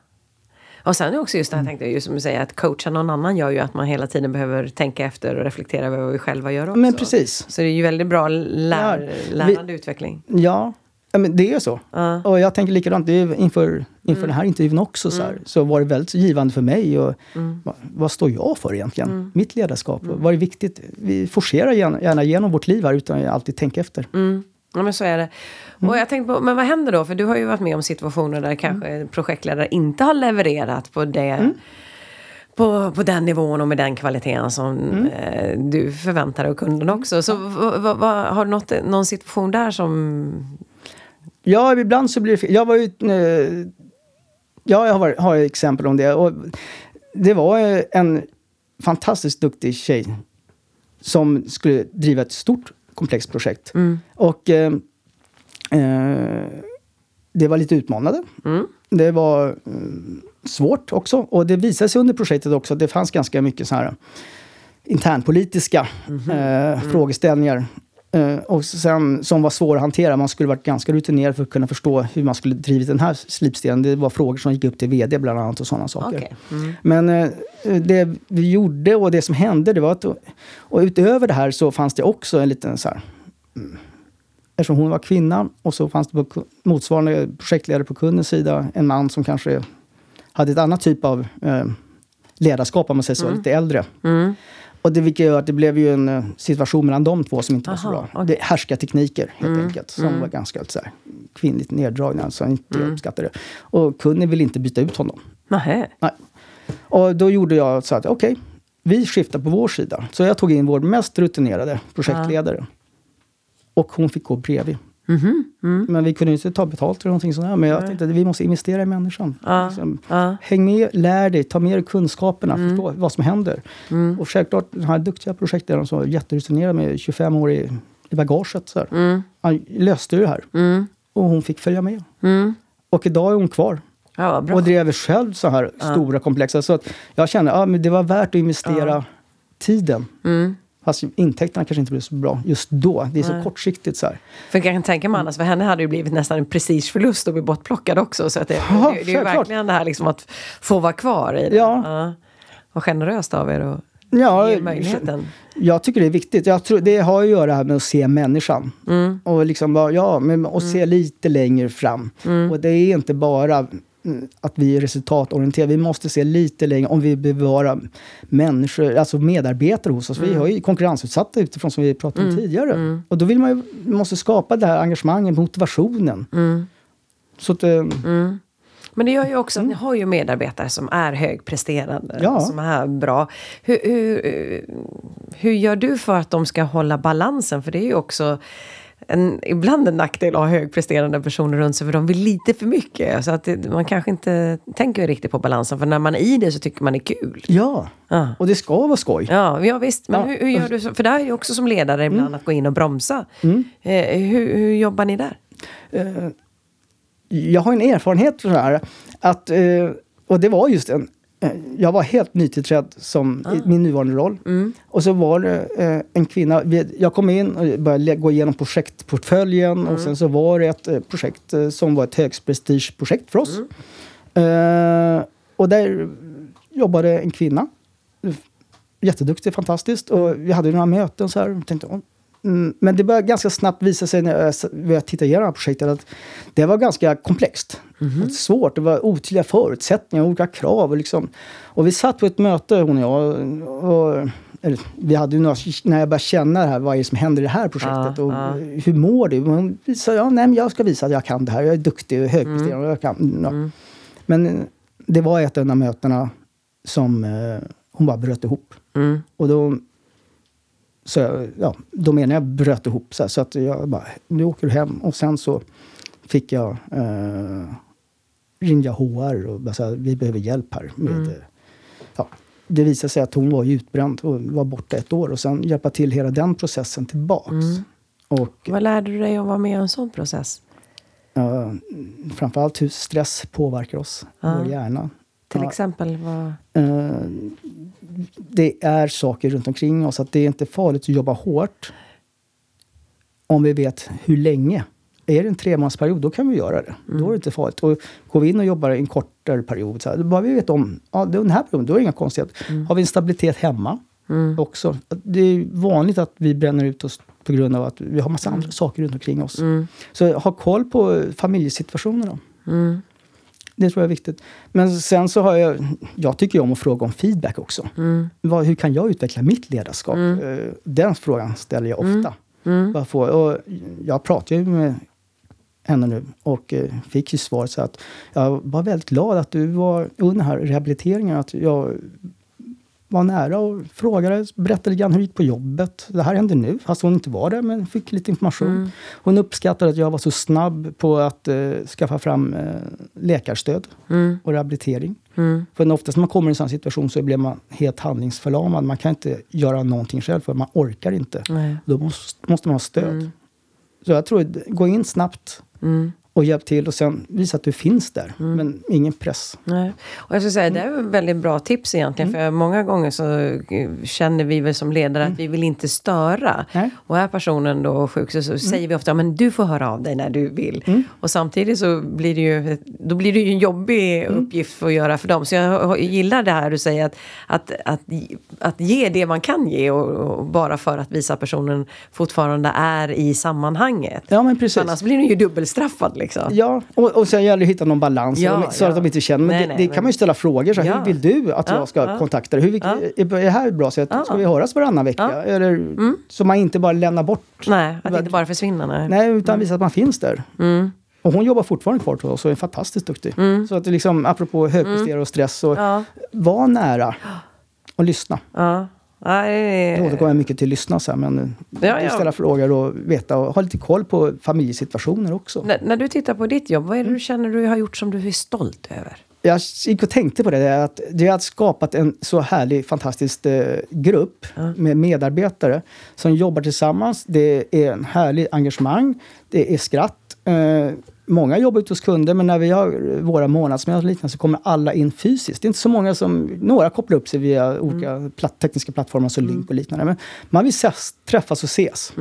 Speaker 2: Och sen också just det här, mm. tänkte jag, just som du säger, att coacha någon annan gör ju att man hela tiden behöver tänka efter och reflektera över vad vi själva gör också.
Speaker 1: Men precis.
Speaker 2: Så det är ju väldigt bra lär, lärande vi, utveckling.
Speaker 1: Ja, Ja, men det är så. Uh. Och jag tänker likadant det är inför, inför mm. den här intervjun också. Så, här, mm. så var det väldigt givande för mig. Och, mm. vad, vad, står jag för egentligen? Mm. Mitt ledarskap. Mm. Vad är viktigt? Vi forcerar gärna, gärna genom vårt liv här utan att alltid tänka efter.
Speaker 2: Mm. Ja men så är det. Och jag tänkte på, men vad händer då? För du har ju varit med om situationer där kanske projektledare inte har levererat på det på, på den nivån och med den kvaliteten som mm. eh, du förväntar dig och kunden också. Så har du något, någon situation där som
Speaker 1: Ja, ibland så blir det fel. Jag var ju... Eh, ja, jag har, har exempel om det. Och det var en fantastiskt duktig tjej som skulle driva ett stort komplext projekt. Mm. Och eh, eh, det var lite utmanande. Mm. Det var eh, svårt också. Och det visade sig under projektet också att det fanns ganska mycket så här internpolitiska mm -hmm. eh, frågeställningar Uh, och sen, som var svår att hantera. Man skulle varit ganska rutinerad för att kunna förstå hur man skulle drivit den här slipstenen. Det var frågor som gick upp till VD bland annat och sådana saker. Okay. Mm. Men uh, det vi gjorde och det som hände, det var att... Och utöver det här så fanns det också en liten så här... Mm, eftersom hon var kvinna och så fanns det på motsvarande projektledare på kundens sida en man som kanske hade ett annat typ av uh, ledarskap, om man säger så, mm. lite äldre. Och det vilket gör att det blev ju en uh, situation mellan de två som inte Aha, var så bra. Okay. Det härska tekniker helt mm, enkelt. Som mm. var ganska så här, kvinnligt neddragna, som inte mm. uppskattade det. Och kunden ville inte byta ut honom.
Speaker 2: Nähä.
Speaker 1: Nej. Och då gjorde jag så att, okej, vi skiftar på vår sida. Så jag tog in vår mest rutinerade projektledare. Och hon fick gå bredvid.
Speaker 2: Mm.
Speaker 1: Men vi kunde inte ta betalt eller någonting sånt där. Men jag tänkte att vi måste investera i människan.
Speaker 2: Ja.
Speaker 1: Liksom,
Speaker 2: Ja.
Speaker 1: Häng med, lär dig, ta med dig kunskaperna,
Speaker 2: Mm.
Speaker 1: förstå vad som händer. Och självklart, den här duktiga projektledaren som var jätterutinerad med 25 år i, i bagaget. Så här.
Speaker 2: Mm.
Speaker 1: Han löste det här.
Speaker 2: Mm.
Speaker 1: Och hon fick följa med.
Speaker 2: Mm.
Speaker 1: Och idag är hon kvar.
Speaker 2: Ja.
Speaker 1: Och driver själv så här stora komplexa. Så att jag kände att ja, det var värt att investera tiden.
Speaker 2: Mm.
Speaker 1: Fast intäkterna kanske inte blev så bra just då. Det är så
Speaker 2: Nej.
Speaker 1: kortsiktigt. så här.
Speaker 2: För jag kan tänka mig annars, för henne hade det blivit nästan en prestigeförlust att bli bortplockad också. Så att det,
Speaker 1: Ja,
Speaker 2: det, det är ju verkligen det här liksom att få vara kvar i det.
Speaker 1: Ja.
Speaker 2: Vad generöst av er att
Speaker 1: Ja,
Speaker 2: ge möjligheten.
Speaker 1: Jag tycker det är viktigt. Jag tror, det har att göra med att se människan.
Speaker 2: Mm.
Speaker 1: Och liksom bara, ja, men, och se lite längre fram.
Speaker 2: Mm.
Speaker 1: Och det är inte bara mm, att vi är resultatorienterade. Vi måste se lite längre om vi bevarar människor, alltså medarbetare hos oss.
Speaker 2: Mm.
Speaker 1: Vi har ju konkurrensutsatta utifrån som vi pratade om tidigare. Och då vill man ju, måste skapa det här engagemanget, motivationen.
Speaker 2: Mm.
Speaker 1: Så att, eh,
Speaker 2: Men det gör ju också att ni har ju medarbetare som är högpresterande,
Speaker 1: Ja.
Speaker 2: som är bra. Hur, hur, hur gör du för att de ska hålla balansen? För det är ju också en, ibland en nackdel att ha högpresterande personer runt sig, för de vill lite för mycket. Så att det, man kanske inte tänker riktigt på balansen, för när man är i det så tycker man det är kul.
Speaker 1: ja,
Speaker 2: Ja.
Speaker 1: och det ska vara skoj.
Speaker 2: Ja, ja visst. Men
Speaker 1: Ja.
Speaker 2: hur, hur gör du? så- För det är ju också som ledare ibland att gå in och bromsa. Eh, hur, hur jobbar ni där?
Speaker 1: jag har en erfarenhet för det här. Att, eh, och det var just en... eh, Jag var helt nytillträdd som i min nuvarande roll. Och så var det eh, en kvinna. vi- Jag kom in och började gå igenom projektportföljen. Och sen så var det ett eh, projekt eh, som var ett högprestigeprojekt för oss. Eh, och där jobbade en kvinna. Jätteduktig, fantastiskt. Och vi hade några möten så här. Och tänkte, "Åh, Mm, men det började ganska snabbt visa sig när jag började titta igenom projektet att det var ganska komplext. Och svårt, det var otydliga förutsättningar, olika krav. Och, liksom. och vi satt på ett möte hon och jag. Och, eller, vi hade ju några, när jag började känna det här, vad är det som händer i det här projektet?
Speaker 2: Ja,
Speaker 1: och
Speaker 2: ja.
Speaker 1: Hur mår du? Hon sa, ja, nej, jag ska visa att jag kan det här. Jag är duktig och högpresterande. och Jag kan, ja. Men det var ett av de mötena som eh, hon bara bröt ihop.
Speaker 2: Mm.
Speaker 1: Och då, så, ja, då menar jag bröt ihop. Så, här, så att jag bara, nu åker du hem. Och sen så fick jag eh, ringde jag HR och bara sa, vi behöver hjälp här. Med,
Speaker 2: Mm.
Speaker 1: ja, det visade sig att hon var utbränd och var borta ett år. Och sen hjälpa till hela den processen tillbaks.
Speaker 2: Mm.
Speaker 1: Och
Speaker 2: Vad lärde du dig om att vara med i en sån process?
Speaker 1: uh, framförallt hur stress påverkar oss,
Speaker 2: Ja.
Speaker 1: vår hjärna.
Speaker 2: Till
Speaker 1: Ja.
Speaker 2: exempel? Vad...
Speaker 1: Eh, det är saker runt omkring oss. Att det är inte farligt att jobba hårt. Om vi vet hur länge. Är det en tre månaders då kan vi göra det. Då är det inte farligt. Och går vi in och jobbar en kortare period, så här, bara vi vet om ja, det är den här perioden, då är det inga konstigheter. Har vi en stabilitet hemma också. Det är vanligt att vi bränner ut oss på grund av att vi har massa andra saker runt omkring oss. Så ha koll på familjesituationerna.
Speaker 2: Mm.
Speaker 1: Det tror jag är viktigt. Men sen så har jag, jag tycker om att fråga om feedback också.
Speaker 2: Mm.
Speaker 1: Vad, hur kan jag utveckla mitt ledarskap? Eh, Den frågan ställer jag ofta.
Speaker 2: Mm.
Speaker 1: Vad får, och jag pratar ju med henne nu och eh, fick ju svaret så att jag var väldigt glad att du var under den här rehabiliteringen. Att jag var nära och frågade, berättade lite grann hur det gick på jobbet. Det här hände nu, fast hon inte var där, men fick lite information. Hon uppskattade att jag var så snabb på att eh, skaffa fram eh, läkarstöd
Speaker 2: Mm.
Speaker 1: och rehabilitering.
Speaker 2: Mm.
Speaker 1: För oftast när man kommer i en sån situation så blir man helt handlingsförlamad. Man kan inte göra någonting själv för man orkar inte.
Speaker 2: Nej.
Speaker 1: Då måste, måste man ha stöd. Så jag tror, gå in snabbt
Speaker 2: Mm.
Speaker 1: Och hjälp till och sen visa att du finns där. Men ingen press.
Speaker 2: Nej. Och jag skulle säga, det är ett väldigt bra tips egentligen. För många gånger så eh, känner vi väl som ledare att vi vill inte störa.
Speaker 1: Nej.
Speaker 2: Och är personen då sjuk så, så säger vi ofta, men du får höra av dig när du vill. Och samtidigt så blir det ju, då blir det ju en jobbig uppgift att göra för dem. Så jag gillar det här du säger att, att, att, att ge det man kan ge och, och bara för att visa att personen fortfarande är i sammanhanget.
Speaker 1: Ja, men precis.
Speaker 2: Annars blir den ju dubbelstraffad liksom.
Speaker 1: Ja, och, och sen gäller det att hitta någon balans
Speaker 2: Ja,
Speaker 1: så
Speaker 2: ja.
Speaker 1: att de inte känner. Men
Speaker 2: Nej,
Speaker 1: det,
Speaker 2: nej,
Speaker 1: det
Speaker 2: men-
Speaker 1: kan man ju ställa frågor. Så här,
Speaker 2: Ja.
Speaker 1: Hur vill du att
Speaker 2: Ja,
Speaker 1: jag ska kontakta dig? Hur, är, det här ett bra sätt?
Speaker 2: Ja.
Speaker 1: Ska vi höras varannan vecka?
Speaker 2: Ja. Mm.
Speaker 1: Eller, Så man inte bara lämnar bort.
Speaker 2: Nej, att inte bara försvinna. Nej.
Speaker 1: Nej, utan visa att man finns där.
Speaker 2: Mm.
Speaker 1: Och hon jobbar fortfarande kvar hos oss och är fantastiskt duktig.
Speaker 2: Mm.
Speaker 1: Så att det liksom, apropå högpresterare och stress,
Speaker 2: Ja.
Speaker 1: var nära och lyssna.
Speaker 2: Ja. Ja, det-
Speaker 1: Jag återkommer mycket till lyssna sen, men
Speaker 2: Ja, ja.
Speaker 1: ställa frågor och veta och ha lite koll på familjesituationer också.
Speaker 2: När, när du tittar på ditt jobb, vad är det
Speaker 1: Mm.
Speaker 2: du känner du har gjort som du är stolt över?
Speaker 1: Jag gick och tänkte på det, att det har skapat en så härlig, fantastisk eh, grupp med medarbetare som jobbar tillsammans. Det är en härlig engagemang, det är skratt. Många jobbar ute hos kunder, men när vi har våra månadsmöten och liknande så kommer alla in fysiskt. Det är inte så många som... Några kopplar upp sig via olika platt, tekniska plattformar som Link och liknande. Men man vill ses, träffas och ses.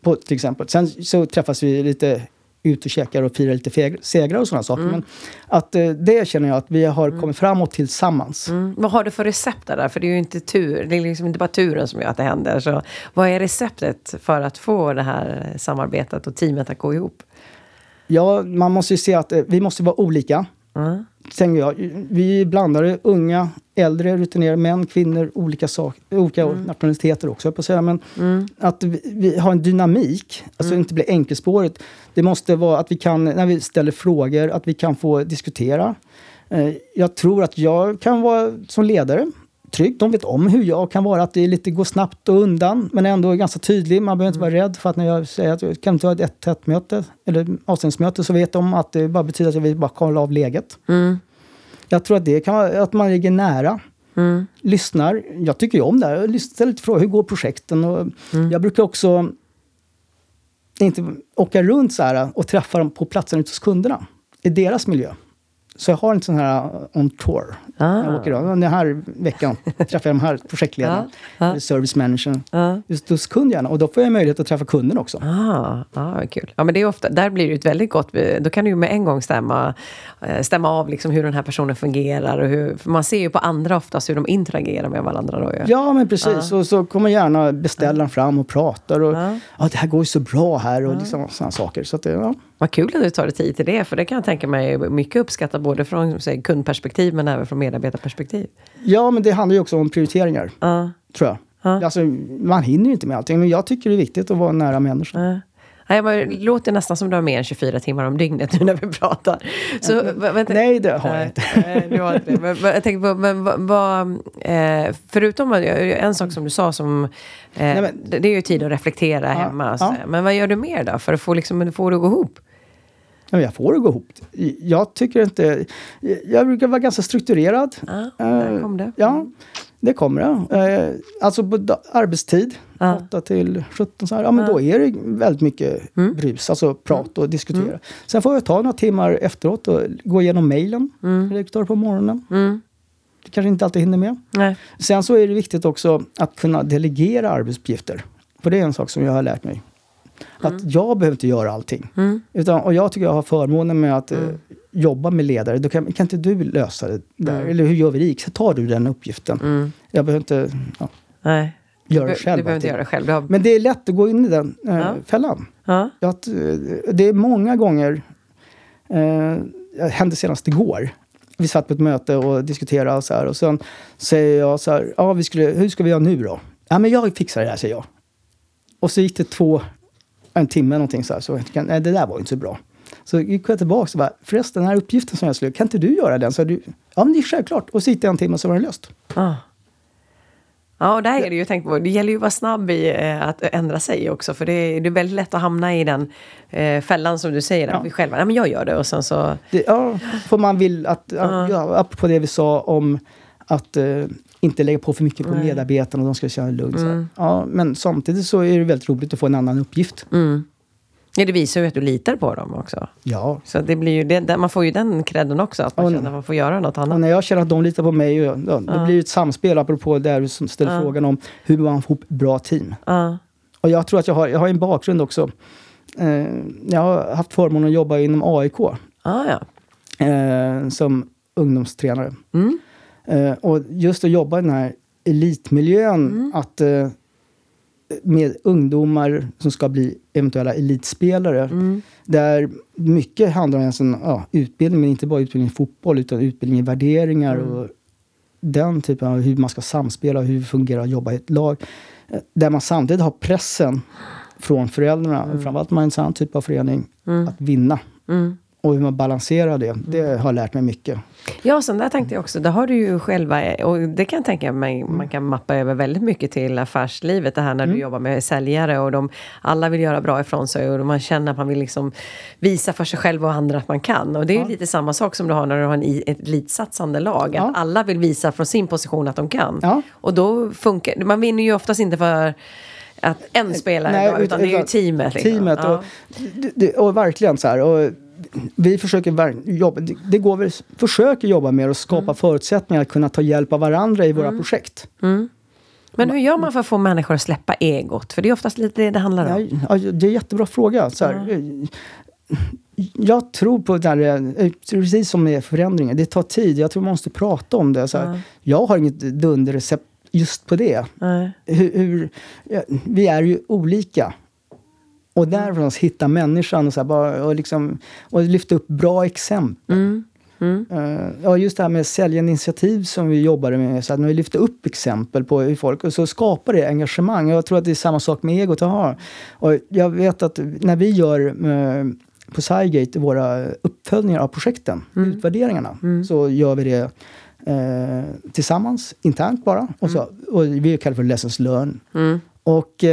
Speaker 1: På, till exempel. Sen så träffas vi lite ut och käkar och firar lite segrar och sådana saker. Men att eh, det känner jag att vi har kommit framåt tillsammans.
Speaker 2: Mm. Vad har du för recept där? För det är ju inte tur, det är liksom inte bara turen som gör att det händer. Så vad är receptet för att få det här samarbetet och teamet att gå ihop?
Speaker 1: Ja, man måste ju se att eh, vi måste vara olika.
Speaker 2: Mm.
Speaker 1: Tänker jag. Vi är blandade, unga, äldre, rutinerade, män, kvinnor, olika, sak, olika nationaliteter också, på att säga. Men att vi, vi har en dynamik, alltså inte blir enkelspårigt. Det måste vara att vi kan, när vi ställer frågor, att vi kan få diskutera. Eh, Jag tror att jag kan vara som ledare trygg. De vet om hur jag kan vara, att det lite går snabbt och undan, men ändå ganska tydlig. Man behöver inte vara rädd för att när jag säger att jag kan inte ha ett tätt möte eller avstämningsmöte så vet de att det bara betyder att jag vill bara kolla av läget.
Speaker 2: Mm.
Speaker 1: Jag tror att det kan vara att man ligger nära.
Speaker 2: Mm.
Speaker 1: Lyssnar. Jag tycker ju om det här. Jag ställer lite frågor. Hur går projekten? Och Jag brukar också inte åka runt så här och träffa dem på platsen ute hos kunderna. I deras miljö. Så jag har en sån här on tour.
Speaker 2: Ah.
Speaker 1: Jag åker då. Den här veckan träffar jag de här projektledarna.
Speaker 2: Ja.
Speaker 1: Eller service managern.
Speaker 2: Ja.
Speaker 1: Just hos kundgärna. Och då får jag möjlighet att träffa kunden också.
Speaker 2: Ah, ah, kul. Ja, men det är ofta, där blir det ett väldigt gott... Då kan du ju med en gång stämma, eh, stämma av liksom hur den här personen fungerar. Och hur, man ser ju på andra oftast hur de interagerar med varandra. Då, ju.
Speaker 1: Ja, men precis. Och så kommer gärna beställaren fram och pratar. Och,
Speaker 2: ja.
Speaker 1: det här går ju så bra här och liksom sådana saker. Så att, ja.
Speaker 2: Vad kul att du tar dig tid till det, för det kan jag tänka mig är mycket uppskattat både från säg, kundperspektiv men även från medarbetarperspektiv.
Speaker 1: ja, men det handlar ju också om prioriteringar,
Speaker 2: Ja,
Speaker 1: tror jag.
Speaker 2: Ja.
Speaker 1: Alltså, man hinner ju inte med allting, men jag tycker det är viktigt att vara nära människor.
Speaker 2: ja. Nej, men det låter nästan som du har mer än 24 timmar om dygnet nu när vi pratar. Så, vänta.
Speaker 1: Nej, det har jag
Speaker 2: Nej,
Speaker 1: inte.
Speaker 2: nej, du har inte det. Men, men jag tänker på, men vad, vad, eh, förutom en sak som du sa som, eh,
Speaker 1: men-
Speaker 2: det, är ju tid att reflektera hemma. så,
Speaker 1: ja.
Speaker 2: Men vad gör du mer då för att få, liksom, få det att gå ihop?
Speaker 1: Ja, jag får det gå ihop. Jag tycker inte... Jag brukar vara ganska strukturerad.
Speaker 2: Ja, där
Speaker 1: Eh,
Speaker 2: kom det.
Speaker 1: Ja, det kommer det. Eh, Alltså på arbetstid,
Speaker 2: Ja.
Speaker 1: 8 till 17, så här, ja, men då är det väldigt mycket
Speaker 2: Mm.
Speaker 1: brus, alltså prat och diskutera. Sen får jag ta några timmar efteråt och gå igenom mejlen, mm. på morgonen.
Speaker 2: Mm.
Speaker 1: Det kanske inte alltid hinner med.
Speaker 2: Nej.
Speaker 1: Sen så är det viktigt också att kunna delegera arbetsuppgifter. För det är en sak som jag har lärt mig. Att jag behöver inte göra allting.
Speaker 2: Mm.
Speaker 1: Utan, och jag tycker jag har förmånen med att eh, jobba med ledare. Då kan, kan inte du lösa det där? Eller hur gör vi det? Så tar du den uppgiften.
Speaker 2: Mm.
Speaker 1: Jag behöver inte ja,
Speaker 2: Nej.
Speaker 1: göra det själv.
Speaker 2: du behöver inte göra det själv. Har,
Speaker 1: Men det är lätt att gå in i den eh,
Speaker 2: Ja.
Speaker 1: fällan.
Speaker 2: ja.
Speaker 1: Att, eh, det är många gånger, eh, det hände senast igår. Vi satt på ett möte och diskuterade och så här. Och sen säger jag så här, ja, vi skulle, hur ska vi göra nu då? Ja, men jag fixar det här, säger jag. Och så gick det två, en timme någonting så här. Så tänkte, nej, det där var inte så bra. Så gick jag tillbaka och bara, förresten den här uppgiften som jag skulle, kan inte du göra den? Så du, ja, men det är självklart. Och så gick det en timme så var den löst.
Speaker 2: Ah. Ja, och där är det ju tänkt på. Det gäller ju att vara snabb i eh, att ändra sig också. För det är, det är väldigt lätt att hamna i den eh, fällan som du säger. Att
Speaker 1: Ja.
Speaker 2: vi själva, nej men jag gör det och sen så...
Speaker 1: Det, ja, för man vill att,
Speaker 2: Ja.
Speaker 1: ja, apropå det vi sa om att eh, inte lägga på för mycket på
Speaker 2: Nej.
Speaker 1: medarbetarna och de ska känna lugn.
Speaker 2: Mm.
Speaker 1: Ja, men samtidigt så är det väldigt roligt att få en annan uppgift.
Speaker 2: Mm. Ja, det visar ju att du litar på dem också.
Speaker 1: Ja.
Speaker 2: Så det blir ju det, man får ju den credden också. Att man
Speaker 1: Ja,
Speaker 2: känner att man får göra något
Speaker 1: Och
Speaker 2: annat.
Speaker 1: när jag känner att de litar på mig, ja, då
Speaker 2: Ja.
Speaker 1: blir det ett samspel apropå där du ställer
Speaker 2: Ja.
Speaker 1: frågan om hur man får ihop bra team.
Speaker 2: Ja.
Speaker 1: Och jag tror att jag har, jag har en bakgrund också. Eh, jag har haft förmånen att jobba inom AIK
Speaker 2: Ah, ja.
Speaker 1: eh, som ungdomstränare.
Speaker 2: Mm.
Speaker 1: Eh, och just att jobba i den här elitmiljön,
Speaker 2: Mm.
Speaker 1: att eh, med ungdomar som ska bli eventuella elitspelare.
Speaker 2: Mm.
Speaker 1: Där mycket handlar om en ja, utbildning, men inte bara utbildning i fotboll, utan utbildning i värderingar
Speaker 2: Mm.
Speaker 1: och den typen av hur man ska samspela, hur det fungerar att jobba i ett lag. Eh, Där man samtidigt har pressen från föräldrarna,
Speaker 2: Mm.
Speaker 1: framförallt om man är en sån typ av förening,
Speaker 2: Mm.
Speaker 1: att vinna. Mm. Och hur man balanserar det, det har lärt mig mycket.
Speaker 2: Ja, sen där tänkte jag också, där har du ju själva, och det kan jag tänka mig man kan mappa över väldigt mycket till affärslivet. Det här när mm. du jobbar med säljare och de, alla vill göra bra ifrån sig och man känner att man vill liksom visa för sig själv och andra att man kan. Och det är ja. lite samma sak som du har när du har en, ett elitsatsande lag. Ja. Att alla vill visa från sin position att de kan. Ja. Och då funkar man vinner ju oftast inte för att en spelare, Nej, då, utan det är ju teamet.
Speaker 1: Liksom. Teamet och, och, och verkligen så här. Och, vi försöker jobba, det går vi försöker jobba med att skapa mm. förutsättningar att kunna ta hjälp av varandra i våra mm. projekt. Mm.
Speaker 2: Men hur gör man för att få människor att släppa egot? För det är oftast lite det det handlar
Speaker 1: om. Ja, det är en jättebra fråga. Så här, Jag tror på det här, eh, precis som med förändringen, det tar tid. Jag tror man måste prata om det. Så här, Jag har inget dunderrecept just på det. Hur, hur, vi är ju olika. Och där någonstans hitta människan och, så bara, och, liksom, och lyfta upp bra exempel. Mm. Mm. Uh, ja, just det här med säljande initiativ som vi jobbade med. Så att när vi lyfter upp exempel på hur folk... Och så skapar det engagemang. Jag tror att det är samma sak med egot. Aha. Och jag vet att när vi gör uh, på Cygate våra uppföljningar av projekten, mm. utvärderingarna, mm. så gör vi det uh, tillsammans, internt bara. Och, så, mm. och vi kallar det för Lessons Learn. Mm. Och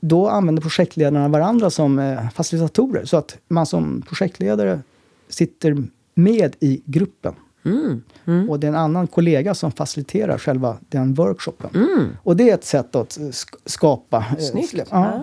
Speaker 1: då använder projektledarna varandra som eh, facilitatorer. Så att man som projektledare sitter med i gruppen. Mm. Mm. Och det är en annan kollega som faciliterar själva den workshopen. Mm. Och det är ett sätt att skapa...
Speaker 2: Eh, Snyggt.
Speaker 1: Ja.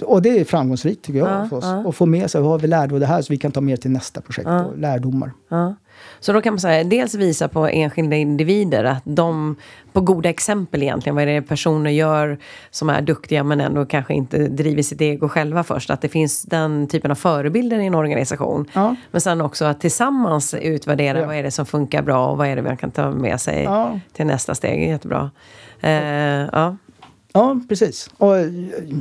Speaker 1: Och det är framgångsrikt tycker jag. Ja, för oss. Ja. Och få med sig vad har vi lärt av det här så vi kan ta med till nästa projekt ja. och lärdomar. Ja.
Speaker 2: Så då kan man säga, dels visa på enskilda individer att de, på goda exempel egentligen, vad är det personer gör som är duktiga men ändå kanske inte driver sitt ego själva först. Att det finns den typen av förebilder i en organisation. Ja. Men sen också att tillsammans utvärdera ja. vad är det som funkar bra och vad är det man kan ta med sig till nästa steg. Jättebra. Eh, ja.
Speaker 1: Ja, precis. Och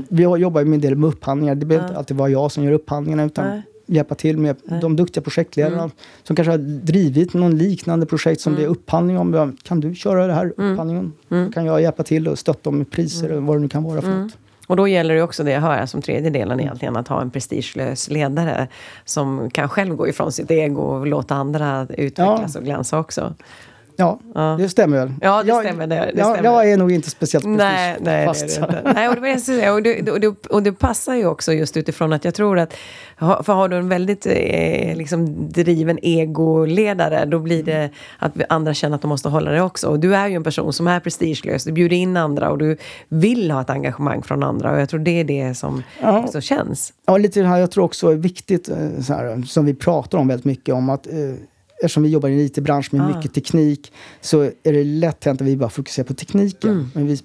Speaker 1: vi jobbar ju en del med upphandlingar. Det behöver inte alltid vara jag som gör upphandlingarna utan Nej hjälpa till med Nej. de duktiga projektledarna mm. som kanske har drivit någon liknande projekt som mm. det är upphandling om. Kan du köra det här mm. upphandlingen? Mm. kan jag hjälpa till och stötta dem med priser mm. vad det nu kan vara för mm. något.
Speaker 2: Och då gäller det också det jag hör som tredje delen egentligen, att ha en prestigelös ledare som kan själv gå ifrån sitt ego och låta andra utvecklas ja. och glänsa också.
Speaker 1: Ja, ja, det stämmer väl.
Speaker 2: Ja, det jag, stämmer. Det, det
Speaker 1: jag,
Speaker 2: stämmer.
Speaker 1: jag är nog inte speciellt
Speaker 2: nej, nej, fast. Det det nej, och, det, och, det, och, det, och det passar ju också just utifrån att jag tror att för har du en väldigt eh, liksom, driven egoledare då blir det att andra känner att de måste hålla det också. Och du är ju en person som är prestigelös. Du bjuder in andra och du vill ha ett engagemang från andra. Och jag tror det är det som ja. också känns.
Speaker 1: Ja, lite det här jag tror också är viktigt, eh, så här, som vi pratar om väldigt mycket om. att eh, eftersom vi jobbar i en IT-bransch med ah. mycket teknik så är det lätt hänt att vi bara fokuserar på tekniken. Mm. Men vi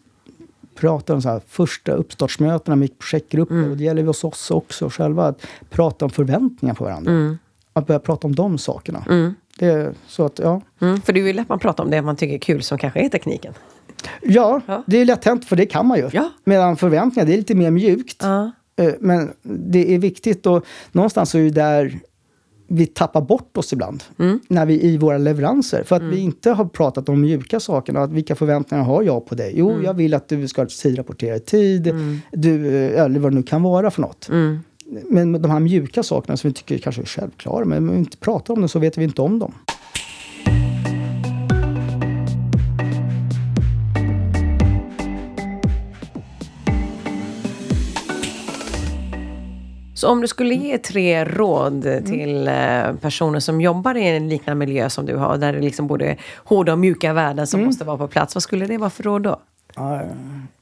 Speaker 1: pratar om så här, första uppstartsmötena med projektgrupper mm. och det gäller hos oss också själva att prata om förväntningar på varandra. Mm. Att börja prata om de sakerna. Mm. Det är så att, ja.
Speaker 2: Mm. För det är ju lätt man pratar om det man tycker är kul som kanske är tekniken.
Speaker 1: Ja, ja. det är lätt hänt för det kan man ju. Ja. Medan förväntningar, det är lite mer mjukt. Ja. Eh, men det är viktigt och någonstans så är det där vi tappar bort oss ibland mm. när vi i våra leveranser. För att mm. vi inte har pratat om mjuka sakerna. Att vilka förväntningar har jag på dig? Jo, mm. jag vill att du ska rapportera i tid. Mm. Du, eh, eller vad det nu kan vara för något. Mm. Men de här mjuka sakerna som vi tycker kanske är självklara, men om vi inte pratar om dem så vet vi inte om dem.
Speaker 2: Så om du skulle ge tre råd mm. till mm. personer som jobbar i en liknande miljö som du har, där det liksom både hårda och mjuka värden som mm. måste vara på plats. Vad skulle det vara för råd då?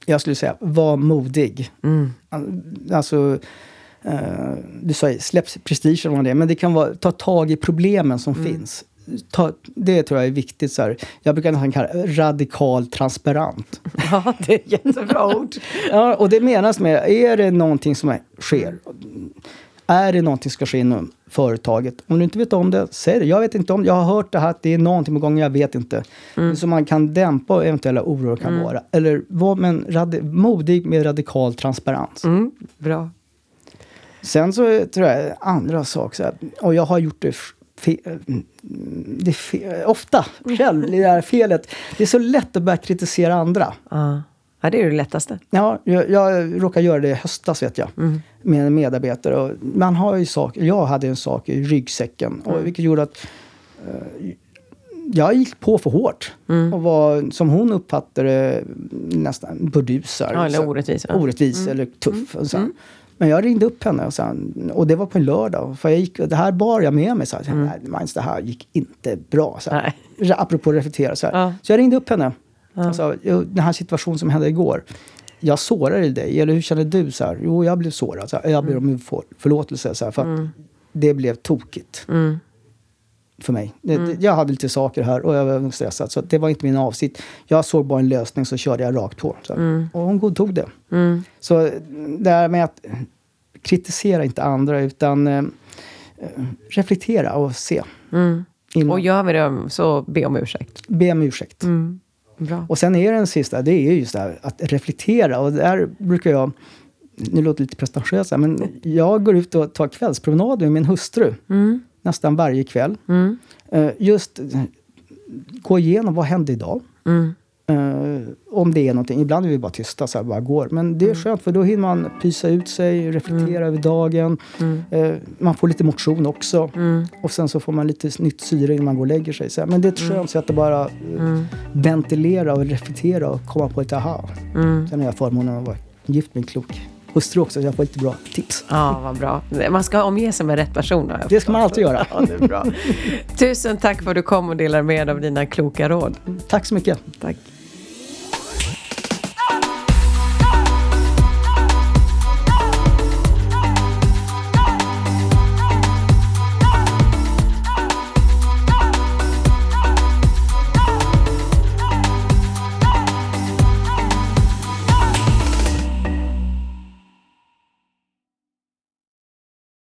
Speaker 1: Jag skulle säga, var modig. Mm. Alltså, uh, du sa släpp prestigen det, men det kan vara, ta tag i problemen som mm. finns ta, det tror jag är viktigt. Så här. Jag brukar nästan kalla det radikal transparent.
Speaker 2: Ja, det är ett jättebra ord.
Speaker 1: ja, och det menas med, är det någonting som sker, är det någonting som ska ske inom företaget, om du inte vet om det, säg det. Jag vet inte om det. Jag har hört det här, att det är någonting på gång, jag vet inte. Mm. Så man kan dämpa eventuella oro kan mm. vara. Eller var men modig med radikal transparens.
Speaker 2: Mm, bra.
Speaker 1: Sen så tror jag andra saker, och jag har gjort det det fe, ofta själv, det där felet. Det är så lätt att börja kritisera andra.
Speaker 2: Uh, Ja, det är det lättaste.
Speaker 1: Ja, jag, jag råkade göra det i höstas vet jag.
Speaker 2: Mm.
Speaker 1: Med en medarbetare. Och man har ju saker, jag hade en sak i ryggsäcken. Och
Speaker 2: Mm.
Speaker 1: vilket gjorde att eh, jag gick på för hårt.
Speaker 2: Mm.
Speaker 1: Och var, som hon uppfattade nästan burdusar.
Speaker 2: Ja, eller orättvis. Ja. Mm.
Speaker 1: Orättvis eller tuff. Och så. Men jag ringde upp henne och, så, och det var på en lördag. För jag gick, det här bar jag med mig. Så här, Nej, Mines, det här gick inte bra. Så här. Apropå reflektera. Så.
Speaker 2: Ja.
Speaker 1: så jag ringde upp henne. Sa, "Jo, den här situationen som hände igår. Jag sårade dig. Eller hur känner du? Så här, jo, jag blev sårad. Så här, jag ber om för, förlåtelse. Så här, för att det blev tokigt.
Speaker 2: Mm.
Speaker 1: För mig. Det, jag hade lite saker här och jag var stressad. Så det var inte min avsikt. Jag såg bara en lösning så körde jag rakt på. Här. Och hon godtog det.
Speaker 2: Mm.
Speaker 1: Så det här med att kritisera inte andra utan eh, reflektera och se.
Speaker 2: Mm. Och gör vi det så be om ursäkt.
Speaker 1: Be om ursäkt.
Speaker 2: Mm. Bra.
Speaker 1: Och sen är den sista, det är just det här att reflektera. Och där brukar jag, nu låter det lite pretentiöst men jag går ut och tar kvällspromenader med min hustru.
Speaker 2: Mm.
Speaker 1: Nästan varje kväll.
Speaker 2: Mm.
Speaker 1: Eh, just gå igenom, vad hände idag?
Speaker 2: Mm.
Speaker 1: Eh, om det är någonting. Ibland är vi bara tysta, så här, bara går. Men det är skönt, för då hinner man pysa ut sig, reflektera över dagen. Eh, man får lite motion också.
Speaker 2: Mm.
Speaker 1: Och sen så får man lite nytt syre innan man går och lägger sig. Så här. Men det är ett skönt sätt att bara ventilera och reflektera och komma på ett aha.
Speaker 2: Mm.
Speaker 1: Sen har jag förmånen att vara gift med en klok hustru också, så jag får lite bra tips.
Speaker 2: Ja, vad bra. Man ska omge sig med rätt person. har jag
Speaker 1: Det ska man alltid göra.
Speaker 2: Ja, det är bra. Tusen tack för att du kom och delade med dig av dina kloka råd.
Speaker 1: Tack så mycket.
Speaker 2: Tack.